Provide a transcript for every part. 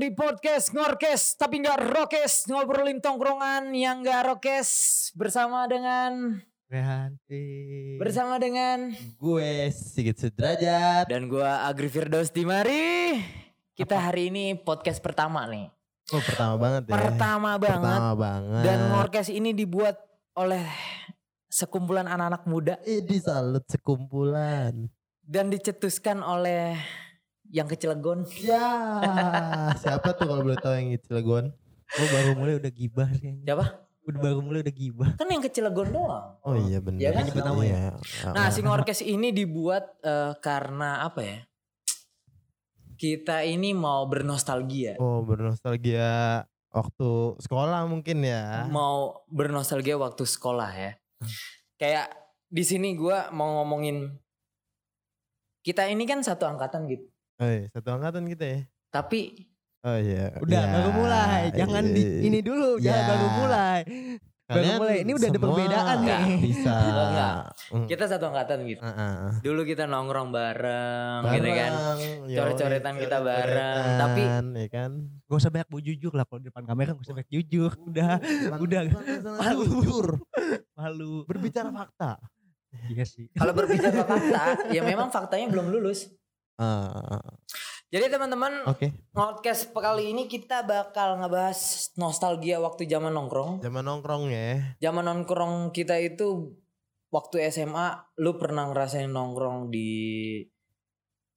di podcast Ngorkes tapi nggak rokes ngobrolin tongkrongan yang nggak rokes bersama dengan Rehanti. bersama dengan gue Sigit Sudrajat. dan gua Agri Firdaus Dimari. Kita hari ini podcast pertama nih. Oh pertama banget ya. Pertama banget Pertama banget. dan Ngorkes ini dibuat oleh sekumpulan anak-anak muda Eh disalut sekumpulan. dan dicetuskan oleh yang ke Cilegon. Ya siapa tuh kalau boleh tahu yang itu Cilegon? Oh baru mulai udah gibah kayaknya. Siapa? Udah baru mulai udah gibah. Kan yang ke Cilegon doang. Oh iya benar. Iya kan? Yang pertama ya? Nah, si Ngorkes ini dibuat eh, karena apa ya? Kita ini mau bernostalgia. Oh bernostalgia waktu sekolah mungkin ya. Mau bernostalgia waktu sekolah ya. Kayak di sini gua mau ngomongin kita ini kan satu angkatan gitu. Oh iya, satu angkatan kita ya. Tapi Oh iya. Udah Ya, baru mulai. Jangan di, iya. ini dulu. Jangan Ya. baru mulai. baru Kalian mulai. Ini udah ada perbedaan nih. Bisa. Enggak. Mm. kita satu angkatan gitu. Ah, ah. Dulu kita nongkrong bareng, gitu kan. Bareng, yoi, Coret-coretan kita bareng. Tapi- ya kan. Gak usah banyak bu jujur lah. Kalau di depan kamera gak usah banyak jujur. Udah. Udah. Malu. Jujur. Malu. Berbicara fakta. Iya sih. Kalau berbicara fakta, ya memang faktanya belum lulus. Ah, Jadi teman-teman, Oke. podcast kali ini kita bakal ngebahas nostalgia waktu zaman nongkrong. Zaman nongkrong ya. Zaman nongkrong kita itu waktu SMA, lu pernah ngerasain nongkrong di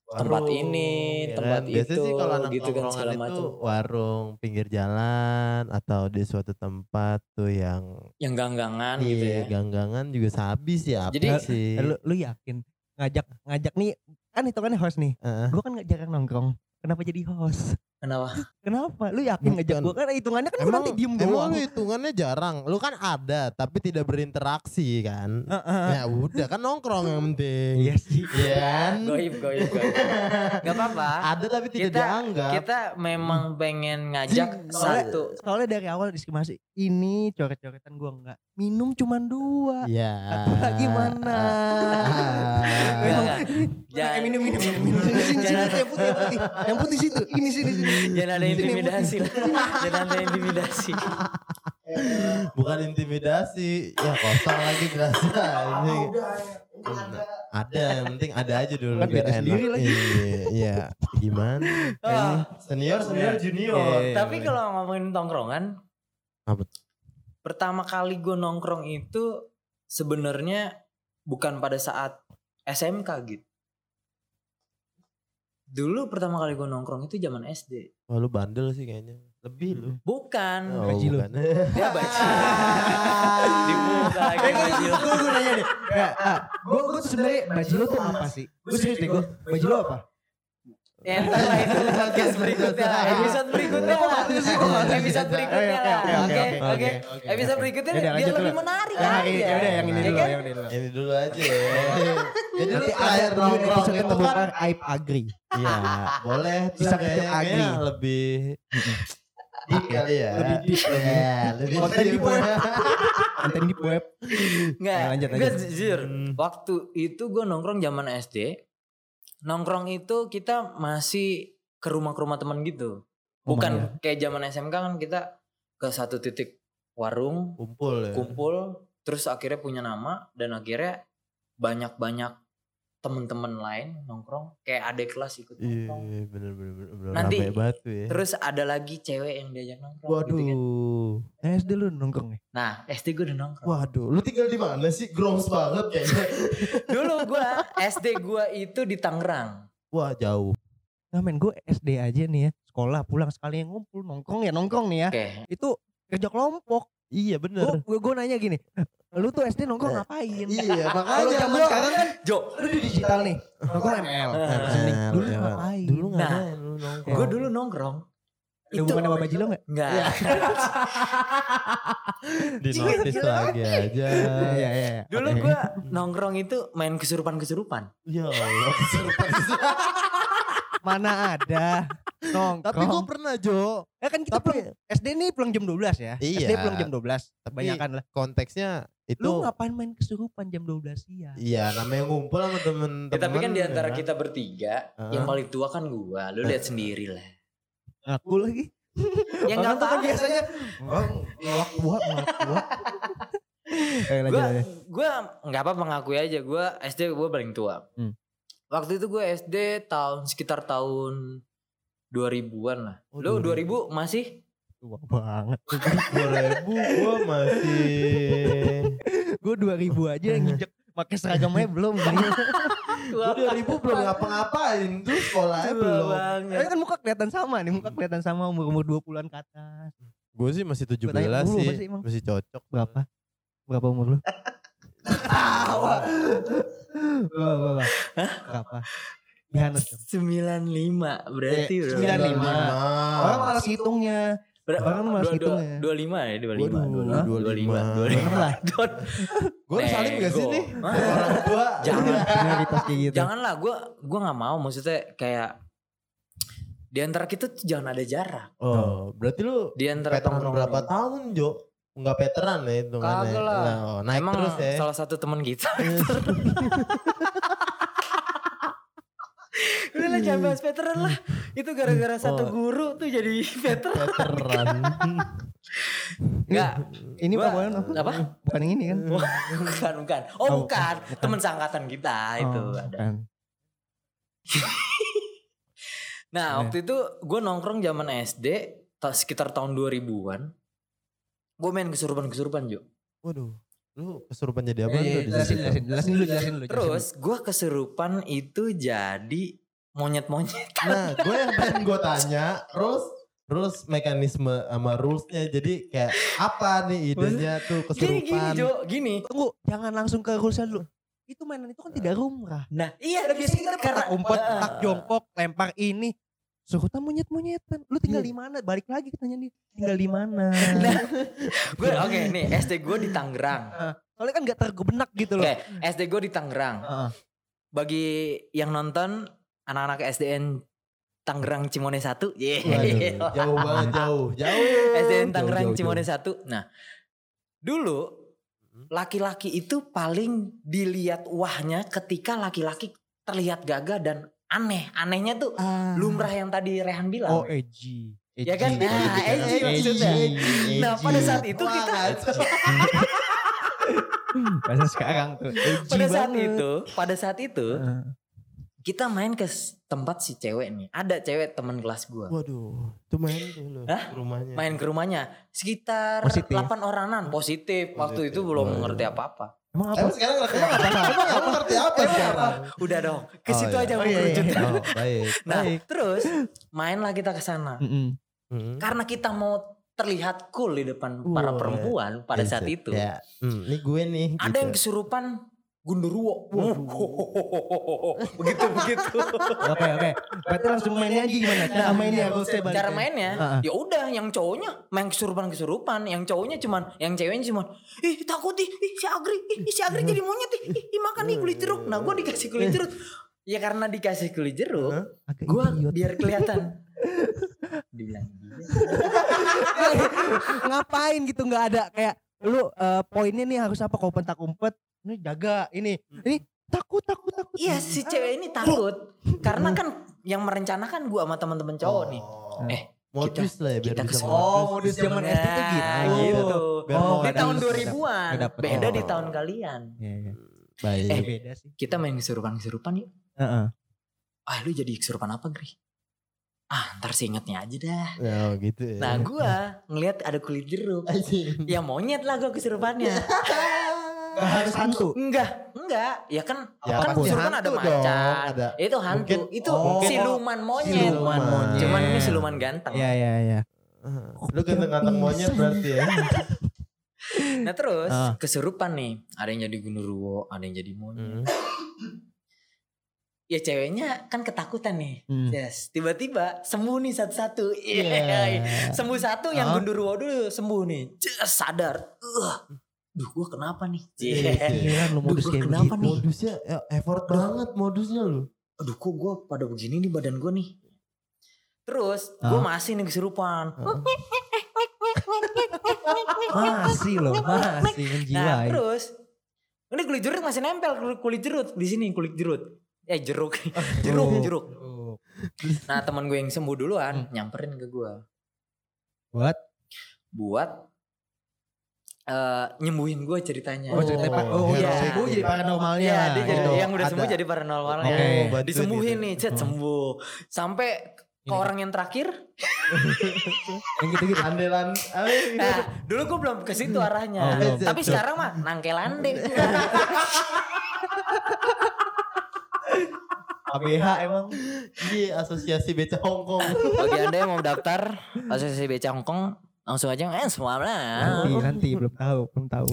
tempat Warung, ini, ya tempat kan? Biasanya itu, sih kalau anak gitu kan segala itu macam. warung pinggir jalan atau di suatu tempat tuh yang Yang ganggangan gitu iya, ya. ganggangan juga sabi sih apa Jadi- sih. Eh, Lu, lu yakin? Ngajak ngajak nih kan hitungannya host nih. Heeh. Gue kan gak jarang nongkrong. Kenapa jadi host? Kenapa? Kenapa? Lu yakin ngajak Bukan. gue? Kan hitungannya kan Emang nanti diem emang doang. hitungannya jarang. Lu kan ada tapi tidak berinteraksi kan. Heeh. Ya udah kan nongkrong yang penting. Iya sih. Iya kan? Goib, goib, goib. Gak apa-apa. Ada tapi tidak Kita- dianggap. Kita memang pengen ngajak Soalnya- satu. Soalnya dari awal diskriminasi ini coret-coretan gua enggak. Minum cuma dua. Iya. Satu lagi mana? Enggak, enggak. Eh, minum minum minum. minum. Jangan- Sini, sini, jangan- yang putih, yang putih. Yang putih situ. Ini sini sini. Jangan ada intimidasi lah. Jangan ada intimidasi. Bukan intimidasi. Ya kosong lagi berasa. Ini. Ada, yang penting ada aja dulu Kan biar beda enak. sendiri lagi. Iya, iya. Gimana? Oh, Senior, senior, junior. Iya, tapi kalau ngomongin tongkrongan, Apa? pertama kali gue nongkrong itu sebenarnya bukan pada saat SMK gitu. Dulu pertama kali gue nongkrong itu zaman SD. Wah lu bandel sih kayaknya. Lebih lu. Bukan. Oh, Gaji lu. bukan. Dia baca. Dibuka lagi baju. Gue gue nanya deh. Ya, gue sebenarnya baju lo tuh apa sih? Gue serius deh gue. Baju lo apa? Ya lah itu podcast berikutnya lah. Episode berikutnya lah. Episode berikutnya lah. Oke, oke. Episode berikutnya biar lebih dulu. menarik Ya, aja. ya udah yang ini Ya dulu, kan? yang ini dulu. Ini dulu aja ya. Jadi Nanti ada nongkrong episode itu kan. aib agri. Iya, boleh. Bisa kita agri. lebih deep kali ya. Lebih deep, Ya, lebih Konten deep. di web. Konten di web. Enggak, lanjut, gue lanjut. jujur. Hmm. Waktu itu gue nongkrong zaman SD. Nongkrong itu kita masih ke rumah ke rumah teman gitu. Bukan Rumah kayak zaman SMK kan kita ke satu titik warung, Kumpul ya. kumpul, terus akhirnya punya nama dan akhirnya banyak-banyak temen-temen lain nongkrong kayak adik kelas ikut Iya, nongkrong. bener bener bener. bener. Nanti- banget ya. Terus ada lagi cewek yang diajak nongkrong. Waduh. gitu kan. Eh, SD lu nongkrong nih. Nah SD gue udah nongkrong. Waduh, lu tinggal di mana sih? Groms banget kayaknya. Dulu gue SD gue itu di Tangerang. Wah, jauh. Nah men gue SD aja nih ya. Sekolah pulang sekali yang ngumpul nongkrong ya nongkrong nih ya. Oke. Itu kerja kelompok. Iya, bener. Gue gue nanya gini. Lu tuh SD nongkrong Eh, ngapain? Iya, Kalau makanya zaman gua- sekarang kan Jo, lu di digital nih. Nongkrong ML. Nah, Dulu lewat. ngapain? Dulu Nah, ngapain? Lu nongkrong. gue dulu nongkrong Ada hubungan sama Bajilo gak? Enggak. Di notice lagi aja. Iya iya. Dulu Oke. gue nongkrong itu main kesurupan-kesurupan. Ya Allah. mana ada nongkrong. Tapi gue pernah Jo. ya kan kita tapi- pulang SD nih pulang jam 12 ya. Iya. SD pulang jam 12. Tapi Kebanyakan lah. konteksnya itu Lu ngapain main kesurupan jam 12 siang? Iya namanya ngumpul sama temen-temen. Ya, tapi kan di antara ya. kita bertiga, Heeh. yang paling tua kan gua. Lu lihat sendiri lah. Aku lagi. Ya enggak Orang tuh kan apa-apa. biasanya ngelak tua, ngelak. Eh, Gua aja. gua enggak apa mengakui aja gua SD gua paling tua. Hmm. Waktu itu gue SD tahun sekitar tahun 2000-an lah. Oh, Lu 2000. 2000 masih Tua banget. 2000 gue masih. Gue 2000 aja yang nginjek pakai seragamnya belum. Gue 2000 belum ngapa-ngapain tuh sekolahnya Tua belum. banget. Tapi kan muka kelihatan sama nih, muka kelihatan sama umur-umur 20-an ke atas. Gue sih masih 17 Gua tanya dulu, sih. masih emang. Masih cocok. Berapa? Berapa umur lu? Tawa. Berapa? Berapa? Dihanus. 95 berarti Eh, udah. 95. Orang malas hitungnya. Ber- orang malas dua- dua- hitungnya. 25 ya, 25. Waduh, 25. 25. 25. lah. Gue harus salim gak sih nih? Orang tua. Jangan. Gitu. Janganlah gua gua nggak mau maksudnya kayak di antara kita tuh jangan ada jarak. Oh, berarti lu Di antara tongkrongan berapa tahun Jo? Enggak veteran ya itu Kagak lah. oh, naik Emang terus ya. salah satu teman kita. Jangan bahas veteran lah. Itu gara-gara satu Oh. guru tuh jadi veteran. Veteran. Enggak. Ini Gua- Pak Boyan apa? Bukan yang ini kan? bukan, bukan. Oh, Oh, bukan. bukan. Teman seangkatan kita itu Oh, ada. bukan. Nah, Iya. waktu itu gue nongkrong zaman SD ta- sekitar tahun 2000-an. Gue main kesurupan-kesurupan, Jo. Waduh. Lu kesurupan jadi apa Eh, tuh di jelasin, situ? jelasin, jelasin dulu, jelasin dulu. jelasin Terus gue kesurupan itu jadi monyet-monyet. Nah, gue yang pengen gue tanya, rules rules mekanisme sama rulesnya jadi kayak apa nih idenya tuh Gini, gini, kesurupan? Jo. Gini. Tunggu, jangan langsung ke rulesnya dulu. Itu mainan itu kan tidak rumrah. Nah, iya. Udah biasa kita karena umpet, Heeh. tak jongkok, lempar ini. Surutan monyet-monyetan. Lu tinggal Iya. di mana? Balik lagi tanya nih. Tinggal di mana? gue oke nih SD gue di Tangerang. Soalnya kan gak tergebenak gitu loh. Oke, SD gue di Tangerang. Heeh. Bagi yang nonton anak-anak SDN Tangerang Cimone 1. Yeay. Waduh, jauh banget jauh, jauh. SDN Tangerang jauh, Cimone jauh. 1. Nah, dulu laki-laki itu paling dilihat wahnya ketika laki-laki terlihat gagah dan aneh. Anehnya tuh Ah. lumrah yang tadi Rehan bilang. Oh, edgy. Ya kan? Nah, edgy maksudnya. Nah, pada saat itu Wah, kita. Bahasa sekarang tuh. Edgy pada saat banget. itu, pada saat itu. Kita main ke tempat si cewek nih. Ada cewek teman kelas gua. Waduh, tuh main tuh Hah? ke rumahnya. Main ke rumahnya sekitar Positif. 8 oranan positif. Waktu Positif. itu belum Waduh. ngerti apa-apa. Emang apa? Emang sekarang ngerti apa? Emang ngerti apa sekarang? Udah dong, ke Oh, situ iya. aja Oh, iya, iya, kerucut. iya. Oh, baik. Nah, Baik. terus mainlah kita ke sana. Mm-mm. Hmm. Karena kita mau terlihat cool di depan para Wah. perempuan pada saat Buset, itu. Ya, hmm, ini gue nih. Ada yang gitu. kesurupan Gundurwo. begitu begitu. Oke oke. Berarti langsung mainnya aja gimana? Cara mainnya rulesnya balik Cara ya. mainnya, ya udah yang cowoknya main kesurupan-kesurupan, yang cowoknya cuman, yang ceweknya cuman, ih takut ih, ih si Agri, ih si Agri jadi monyet ih, ih, makan nih kulit jeruk. Nah gue dikasih kulit jeruk. Ya karena dikasih kulit jeruk? Agak gue biar kelihatan. Dibilang ngapain gitu nggak ada kayak lu eh, poinnya nih harus apa kau pentak umpet ini jaga ini ini takut takut takut Iya si cewek ini takut, karena kan yang merencanakan gue sama teman-teman cowok nih. Oh. Eh, modus lah ya biar kita bisa oh modus zaman SD tuh gitu Nah, gitu. Biar Oh, Di tahun nggak 2000-an, Nggak dapet. beda di Oh. tahun kalian. Iya, iya. Baik. Eh, beda sih Kita main kesurupan-kesurupan yuk. Heeh. Ah lu jadi kesurupan apa Gri? Ah ntar sih ingetnya aja dah. Ya gitu ya. Nah gua ngeliat ada kulit jeruk. Ya monyet lah gua kesurupannya. Nggak harus hantu enggak, enggak. Ya kan, Ya, kan pasti kesurupan ada macan. dong, ada. Itu hantu. Mungkin- itu oh, mungkin- siluman monyet. siluman monyet. Cuman ini siluman ganteng. Iya iya iya Lu ganteng-ganteng monyet berarti ya. Nah terus Ah. kesurupan nih. Ada yang jadi gundurwo, ada yang jadi monyet. Hmm. ya ceweknya kan ketakutan nih. Hmm. Yes, tiba-tiba sembuh nih satu-satu. Iya. Iya. Sembuh satu yang gundurwo dulu sembuh nih. Yes, sadar. Uh. Duh, gua kenapa nih? Iya, Iya. Giliran lu modus Duh, kayak kenapa begitu. nih? Modusnya ya, effort banget modusnya lu. Aduh, kok gua pada begini nih badan gua nih. Terus gua Hah? masih nih kesurupan. Masih loh, masih Nah, menjiwai. terus ini kulit jeruk masih nempel kulit, jeruk di sini kulit jeruk. Eh jeruk, jeruk, Oh. jeruk. Nah teman gue yang sembuh Hmm. duluan nyamperin ke gue Buat buat eh nyembuhin gue ceritanya. Oh, ceritanya Pak. Oh, iya. iya. sembuh jadi paranormalnya. Iya, dia jadi Oh, yang udah sembuh ada. jadi paranormalnya. Oke. bantuin Disembuhin gitu. nih, cet Hmm. sembuh. Sampai ke orang yang terakhir. yang gitu-gitu. Andelan. Nah, dulu gue belum ke situ Oh, arahnya. belum. Tapi sekarang mah nangkelande. ABH emang. Iya, asosiasi beca Hongkong. Bagi anda yang mau daftar asosiasi beca Hongkong langsung aja eh semua lah. Nanti, nanti belum tahu, belum tahu.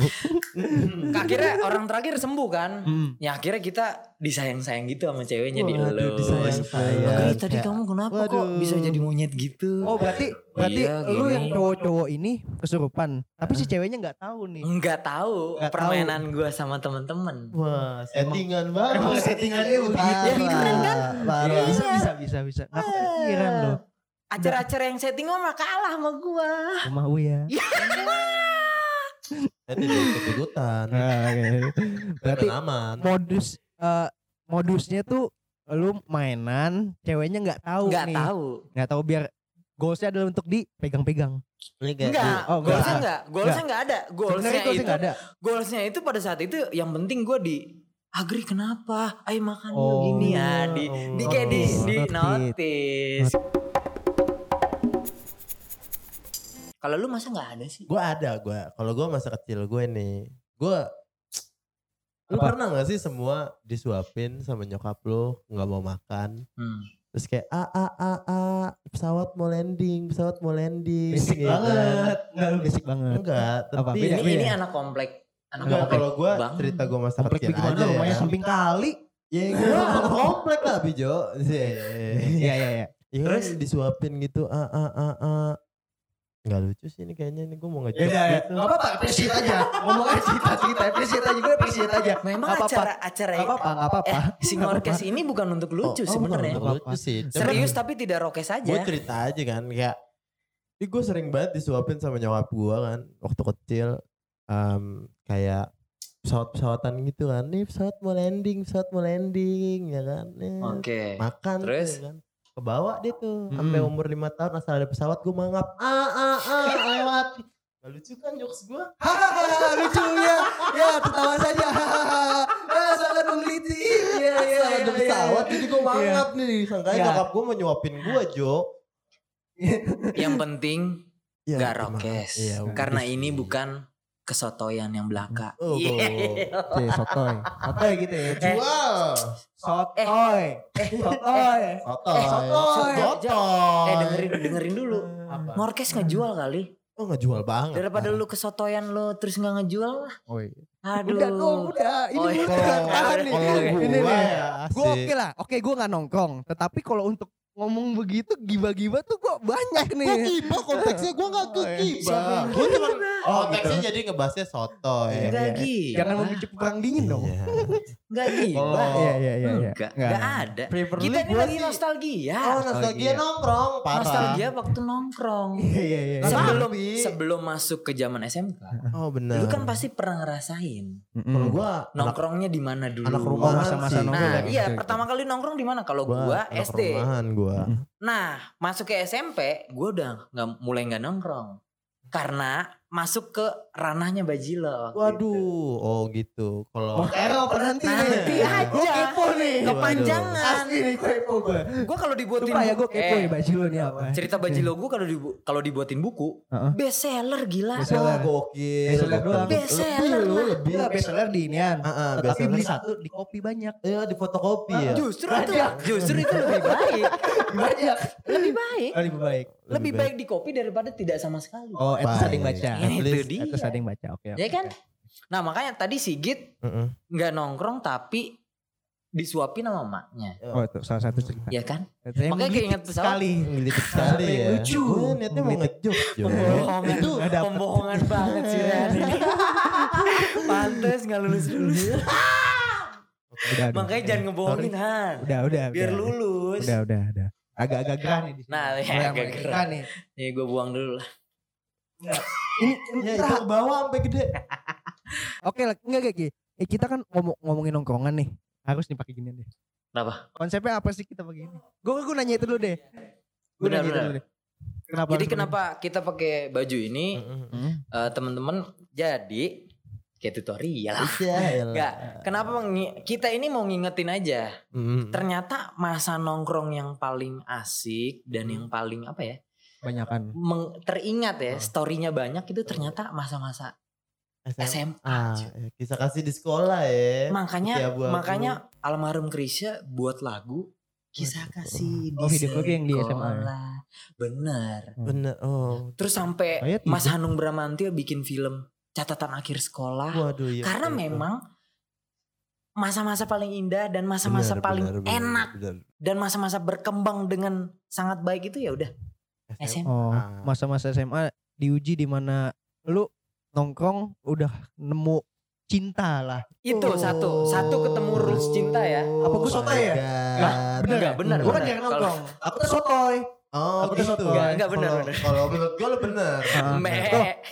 Akhirnya orang terakhir sembuh kan. Hmm. Ya akhirnya kita disayang-sayang gitu sama ceweknya di elus. disayang-sayang. Agri tadi kamu kenapa kok waduh. bisa jadi monyet gitu? Oh berarti berarti Iya, lu yang cowok-cowok ini kesurupan, tapi si ceweknya nggak tahu nih. Enggak tahu Nggak permainan gua sama temen-temen. Wah, settingan banget. emang settingannya begitu. Parah, Ya, keren kan? Bisa bisa bisa bisa. Nggak kepikiran loh. Acara-acara yang setting mah kalah sama gua. Rumah Uya. Jadi dia ikut-ikutan. Oke. Berarti Dan aman. modus eh, modusnya tuh lu mainan, ceweknya nggak tahu Enggak nih. tahu. Nggak tahu biar goalsnya adalah untuk dipegang-pegang. Enggak, Oh, enggak. goalsnya enggak, goalsnya enggak ada. Goalsnya itu, nggak ada. goalsnya itu pada saat itu yang penting gua di Agri kenapa? Ayo makan Oh. gini ya di di kayak di Oh, di notice. notice. Kalau lu masa nggak ada sih? Gue ada gue. Kalau gue masa kecil gue nih, gue Lu Apa? pernah gak sih semua disuapin sama nyokap lu nggak mau makan? Hmm. Terus kayak a a a a pesawat mau landing, pesawat mau landing. Basic gitu banget. kan. Enggak lu basic banget. Enggak, Apa? tapi Beda, Ini ini anak komplek. Anak enggak komplek. kalau gue Bang. cerita gue masa Komplek kecil gimana aja rumahnya ya. samping kali. Ya gue komplek lah Bijo. Iya. Iya iya iya. Ya Terus? kan disuapin gitu a a a a. Enggak lucu sih ini kayaknya ini gue mau ngejok Ya udah, gitu. Gak apa-apa, appreciate aja. Ngomong aja cerita cerita, appreciate aja. Gue appreciate aja. Memang Nggak apa-apa. acara acara Gak apa-apa, gak apa-apa. eh si ngorkes ini bukan untuk lucu Oh, oh, sebenarnya. bukan untuk lucu sih. Cuman Serius tapi tidak rokes aja. gue cerita aja kan kayak Ih gue sering banget disuapin sama nyokap gue kan waktu kecil em, kayak pesawat-pesawatan gitu kan nih pesawat mau landing pesawat mau landing ya kan nih Oke. makan tuh, Terus? ya kan kebawa dia tuh Hmm. sampai umur lima tahun asal ada pesawat gue mangap ah ah ah lewat Gak lucu kan jokes gue Hahaha, lucu ya. Ya, tertawa saja. Ya, sangat menggelitik. Iya, iya, asal ada iya, pesawat iya. jadi gue mangap nih sangkanya Iya. nyokap gue mau nyuapin gue Jo Yang penting ya, gimana? rokes. Iya, Karena ini bukan kesotoyan yang belaka. Oh, Iya. Oke, sotoy. Sotoy gitu ya. jual Sotoy. Eh, sotoy. Sotoy. sotoy. Sotoy. Eh dengerin dengerin dulu. Apa? Ngorkes ngejual kali. Oh ngejual banget. Daripada lu kesotoyan lu terus nggak ngejual lah. Oh, iya. Aduh. Udah dong, udah. Ini Oh, iya. udah Kalau tahan nih. kalau Oke. gue Ini nih. ya Gue oke lah. Oke, gue gak nongkrong. Tetapi kalau untuk ngomong begitu giba-giba tuh gue banyak nih. Gue giba konteksnya gue gak ke Oh, giba. Gue cuma Oh, konteksnya jadi ngebahasnya sotoy. Iya, Enggak iya. gitu. Jangan memicu perang dingin dong. Iya. Enggak gitu. Oh. Iya, iya, iya. iya. Enggak, ada. Kita ini lagi nostalgia. Oh nostalgia nongkrong. Nostalgia waktu nongkrong. Iya, iya, iya. Sebelum sebelum masuk ke zaman SMK. Oh benar. Lu kan pasti pernah ngerasain Kalau gue nongkrongnya di mana dulu. anak Oh, rumahan masa-masa sih. nongkrong. Nah, iya pertama kali nongkrong di mana? Kalau anak SD. rumahan gue. Nah, masuk ke SMP, gua udah nggak mulai nggak nongkrong. Karena masuk ke ranahnya Bajilo. Waduh, oh gitu. Kalau Oh, Ero berhenti Nanti nih. aja. Gue kepo nih. Kepanjangan. Asli nih kepo gue. Gua kalau dibuatin Sumpah ya gue kepo eh, nih baju lo nih apa. cerita Bajilo gua kalau dibu- kalau dibuatin buku, Heeh. best seller gila. Best seller. gokil. Bestseller doang. Bestseller Lebih lu, lah. lebih. Iya bestseller di inian. Ah, Tapi bestseller. beli satu di kopi banyak. Iya di fotokopi ya. Justru itu justru itu lebih baik. Banyak. Lebih baik. Oh, lebih baik. Lebih baik di kopi daripada tidak sama sekali. Oh, itu yang baca. At Itu least- dia. Ada yang baca. Oke. Ya kan? Nah, makanya tadi Sigit nggak nongkrong tapi disuapin sama emaknya. Oh itu salah satu cerita. Ya kan? Saya Makanya keinget pesawat. sekali. Ngelitik sekali ya. Lucu. Gue niatnya mau ngejok. Jo. Pembohongan, Itu pembohongan banget sih Ren. Pantes nggak lulus lulus. Udah, udah. Makanya jangan ngebohongin Han. Udah, udah. Biar udah. lulus. Udah, udah, udah. Agak-agak gerah nih. Nah, ya, agak gerah. nih. Nih gue buang dulu lah. Ini, ini Ya itu ke bawah sampai gede. Oke lah, enggak kayak gini. Eh, kita kan ngomong ngomongin nongkrongan nih. Harus nih pakai ginian deh. Kenapa? Konsepnya apa sih kita pakai ini? Gue gue nanya itu dulu deh. Gue Benar, nanya itu dulu deh. Kenapa? Jadi kenapa kita pakai baju ini? Hmm. eh, teman-teman jadi kayak tutorial. Iya. elah. Enggak. Kenapa kita ini mau ngingetin aja. Mm. Ternyata masa nongkrong yang paling asik dan Hmm. yang paling apa ya? Banyakan. meng- teringat ya, Oh. storynya banyak itu ternyata masa-masa SMA. Ah, ya, kisah kasih di sekolah ya. Makanya makanya almarhum Krisya buat lagu kisah kasih di Oh, video klipnya yang di SMA ya? sekolah. Bener. Bener. Oh. Terus sampai Kayak Mas tidur. Hanung Bramantio bikin film catatan akhir sekolah. Waduh ya. Karena memang masa-masa paling indah dan masa-masa paling enak dan masa-masa berkembang dengan sangat baik itu ya udah SMA. Oh, Ah. masa-masa SMA diuji di mana lu nongkrong udah nemu cinta lah. Itu satu, satu ketemu rules cinta ya. Apa gua sotoy ya? Enggak, bener nggak? Bener, Gue kan jarang nongkrong. Aku tuh sotoy. Oh, Aku tuh gitu. sotoy. Enggak, enggak, bener, Kalau- menurut gue lo bener. Ah. Me.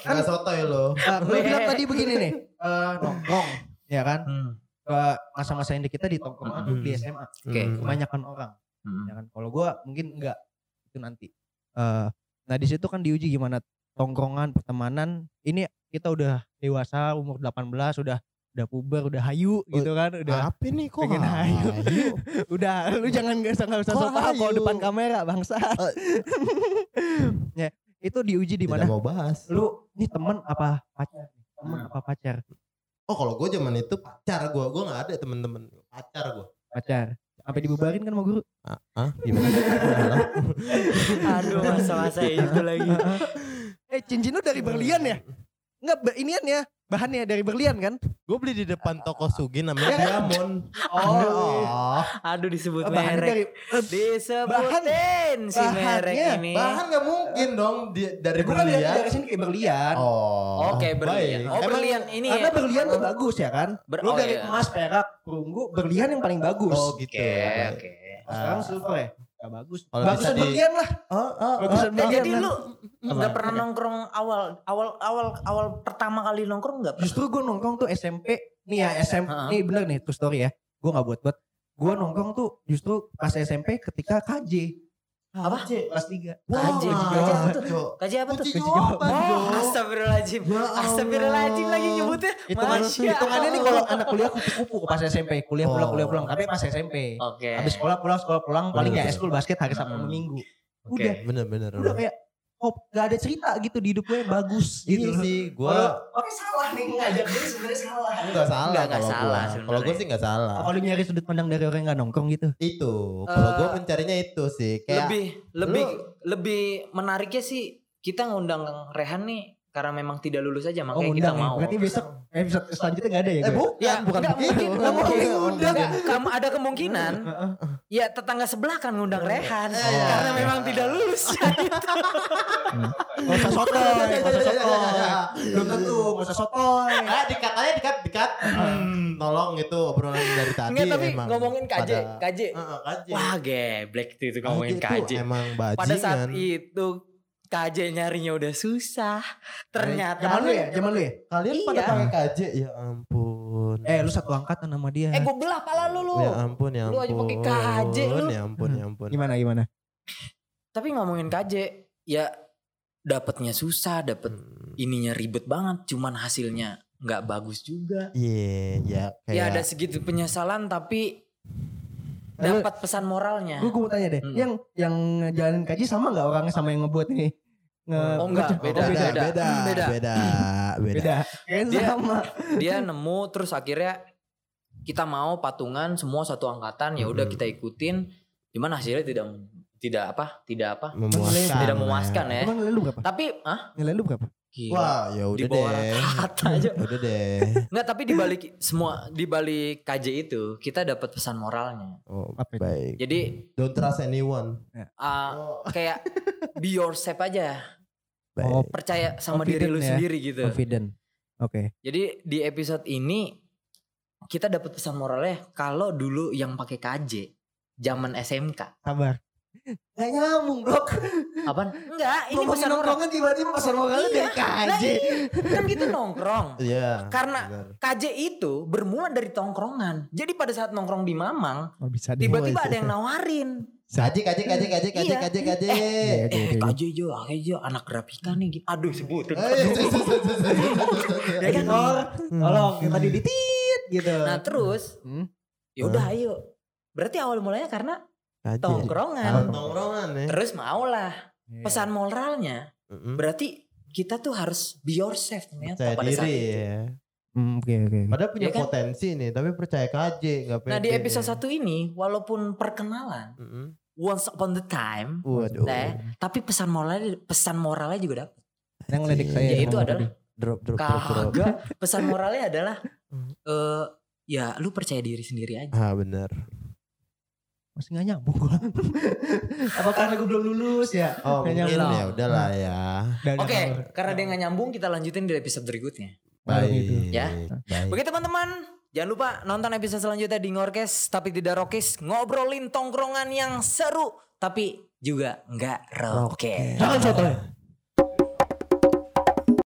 Enggak sotoy lo. Nah, lu bilang tadi begini nih. eh, nongkrong. Ya kan? Hmm. Ke masa-masa indah kita di tongkrongan tuh di Hmm. SMA. Oke. Hmm. Kebanyakan orang. Hmm. Ya kan? Kalau gue mungkin enggak. Itu nanti. Eh, nah di situ kan diuji gimana tongkrongan, pertemanan. Ini kita udah dewasa, umur 18, udah udah puber, udah hayu gitu kan, udah Apa nih kok? pengen hayu. hayu? udah lu jangan gak usah nggak usah sok tahu kalau depan kamera bangsa. ya, itu diuji di mana? mau bahas. Lu ini teman apa pacar? Teman apa pacar? Oh kalau gue zaman itu pacar gue, gue nggak ada temen-temen pacar gue. Pacar. Sampai dibubarin kan sama guru. Ah gimana? Aduh masa-masa itu lagi. eh cincin lu dari berlian ya? Enggak, inian ya. Bahannya dari berlian kan? gue beli di depan toko Sugi namanya Diamond. Oh. Aduh disebut Bahannya merek. dari Disebutin si merek ini. Bahan nggak mungkin dong di, dari Gua kan dari, berlian. dari sini kayak berlian. Oh. Oke berlian. baik. Oh Emang- berlian ini Karena ya. berlian tuh bagus ya kan? Ber- Lu oh, dari iya. emas, perak, perunggu, berlian yang paling bagus. Oh gitu. Oke Baik. oke. Sekarang silver ya? Gak bagus. Kalau Bagusan bisa di- berlian lah. Oh, oh, Bagusan Eh, berlian jadi lu nggak Apa? pernah nongkrong awal awal awal awal pertama kali nongkrong nggak? Justru gue nongkrong tuh SMP. Nih ya SMP. Heeh. Nih bener nih true story ya. Gue gak buat-buat. Gue nongkrong tuh justru pas SMP ketika KJ. Apa? Kelas 3. KJ. KJ apa tuh? Kaji apa tuh? Kunci jawaban. Oh. Ya. Astagfirullahaladzim lagi nyebutnya. Itu kan hitungannya nih kalau anak kuliah kupu-kupu pas SMP. Kuliah pulang, kuliah pulang. Tapi pas SMP. Oke. Habis sekolah pulang, sekolah pulang. Paling ya Bener, eskul basket hari Sabtu Hmm. Minggu. Oke. Udah. Bener-bener. Udah kayak oh, gak ada cerita gitu di hidup gue bagus Iya gitu. sih, gue oke salah nih ngajak gue sebenarnya salah. nggak salah. Nggak, nggak kalau salah sebenarnya. Kalau gue sih nggak salah. Kalau lu nyari sudut pandang dari orang yang gak nongkrong gitu. Itu. Kalau gue Eh, mencarinya itu sih. Kayak lebih lebih lebih menariknya sih kita ngundang Rehan nih karena memang tidak lulus aja Oh makanya kita undang ya. mau. Berarti besok episode selanjutnya gak ada ya Eh bukan, Ya, bukan nggak begitu. mungkin, nggak mungkin Iya, undang. Kamu ada kemungkinan ya tetangga sebelah kan ngundang Rehan Oh. karena memang tidak lulus. Gak usah sotoy, gak usah sotoy. Belum tentu, gak usah sotoy. Ah, dikat aja, dikat, dikat. Hmm, tolong itu obrolan dari tadi Enggak tapi ngomongin KJ, KJ. Heeh, KJ. Wah, geblek tuh itu ngomongin itu KJ. Emang bajingan. Pada saat itu KJ nyarinya udah susah. Ternyata Zaman lu ya, zaman lu ya. Kalian Iya. pada pakai KJ ya ampun. Eh lu satu angkatan sama dia. Eh gue belah pala lu lu. Ya ampun ya Lu ampun. aja pakai KJ lu. Ya ampun ya ampun. Gimana gimana? Tapi ngomongin KJ ya dapatnya susah, dapet Hmm. ininya ribet banget, cuman hasilnya nggak bagus juga. Iya, ya kayak Ya ada segitu penyesalan tapi dapat pesan moralnya. Gue mau tanya deh, Hmm. yang yang ngejalanin kaji sama nggak orangnya sama yang ngebuat ini? Nge Oh, enggak, beda, beda, beda. beda, beda, Beda. beda, beda. Beda. Dia- sama. Dia nemu terus akhirnya kita mau patungan semua satu angkatan ya udah Mhm. kita ikutin. Cuman hasilnya tidak tidak apa? Tidak apa? Memuaskan. Tidak memuaskan ya. Emang nilai lu berapa? Tapi ah Nilai lu berapa? Gila. Wah, ya udah deh. rata-rata aja. Udah deh. Enggak, tapi di balik semua di balik KJ itu kita dapat pesan moralnya. Oh, Apa itu? baik. Jadi Don't trust anyone. uh, kayak be yourself aja. Baik. Oh, Percaya sama diri lu Confident ya. sendiri gitu. confident. Oke. Jadi di episode ini kita dapat pesan moralnya kalau dulu yang pakai KJ zaman SMK. Sabar. Gak nyambung bro. Apaan? Enggak, ini Ngomongin pesan nongkrongan tiba-tiba pesan moralnya Iya. dari KJ. Nah, iya. kan gitu nongkrong. Iya. Karena benar. KJ itu bermula dari tongkrongan. Jadi pada saat nongkrong di Mamang, Oh tiba-tiba ada yang nawarin. Kaji, kaji, kaji, kaji, kaji, Iya. kaji, kaji. Iya, Eh, iya. KJ jo, KJ jo, anak grafika nih. gitu. Aduh. Eh, sus. Ya kan? Tolong yang tadi ditit gitu. Nah terus, Hmm? ya udah ayo. Berarti awal mulanya karena Kaji. tongkrongan. Oh, Tongkrongan ya. Terus maulah. Iya. Pesan moralnya Mm-mm. berarti kita tuh harus be yourself ternyata Percaya pada saat diri itu. ya. Hmm, Oke oke. Padahal punya Iya kan? potensi nih, tapi percaya KJ nggak pede. Nah di episode satu ini walaupun perkenalan Mm-mm. once upon the time, Waduh. nah, tapi pesan moralnya pesan moralnya juga dapat. Yang ngeledek saya. Yaitu adalah. Drop, drop, drop, drop. pesan moralnya adalah eh ya lu percaya diri sendiri aja. Ah benar. Masih gak nyambung gua. Apa karena gue belum lulus ya? Oh Nggak mungkin nyambung. ya udahlah ya. Oke, yang- karena dia nggak nyambung kita lanjutin di episode berikutnya. Baik. gitu. Ya. Baik. Oke teman-teman, jangan lupa nonton episode selanjutnya di Ngorkes tapi tidak rokes, ngobrolin tongkrongan yang seru tapi juga nggak rokes. Jangan sotoy.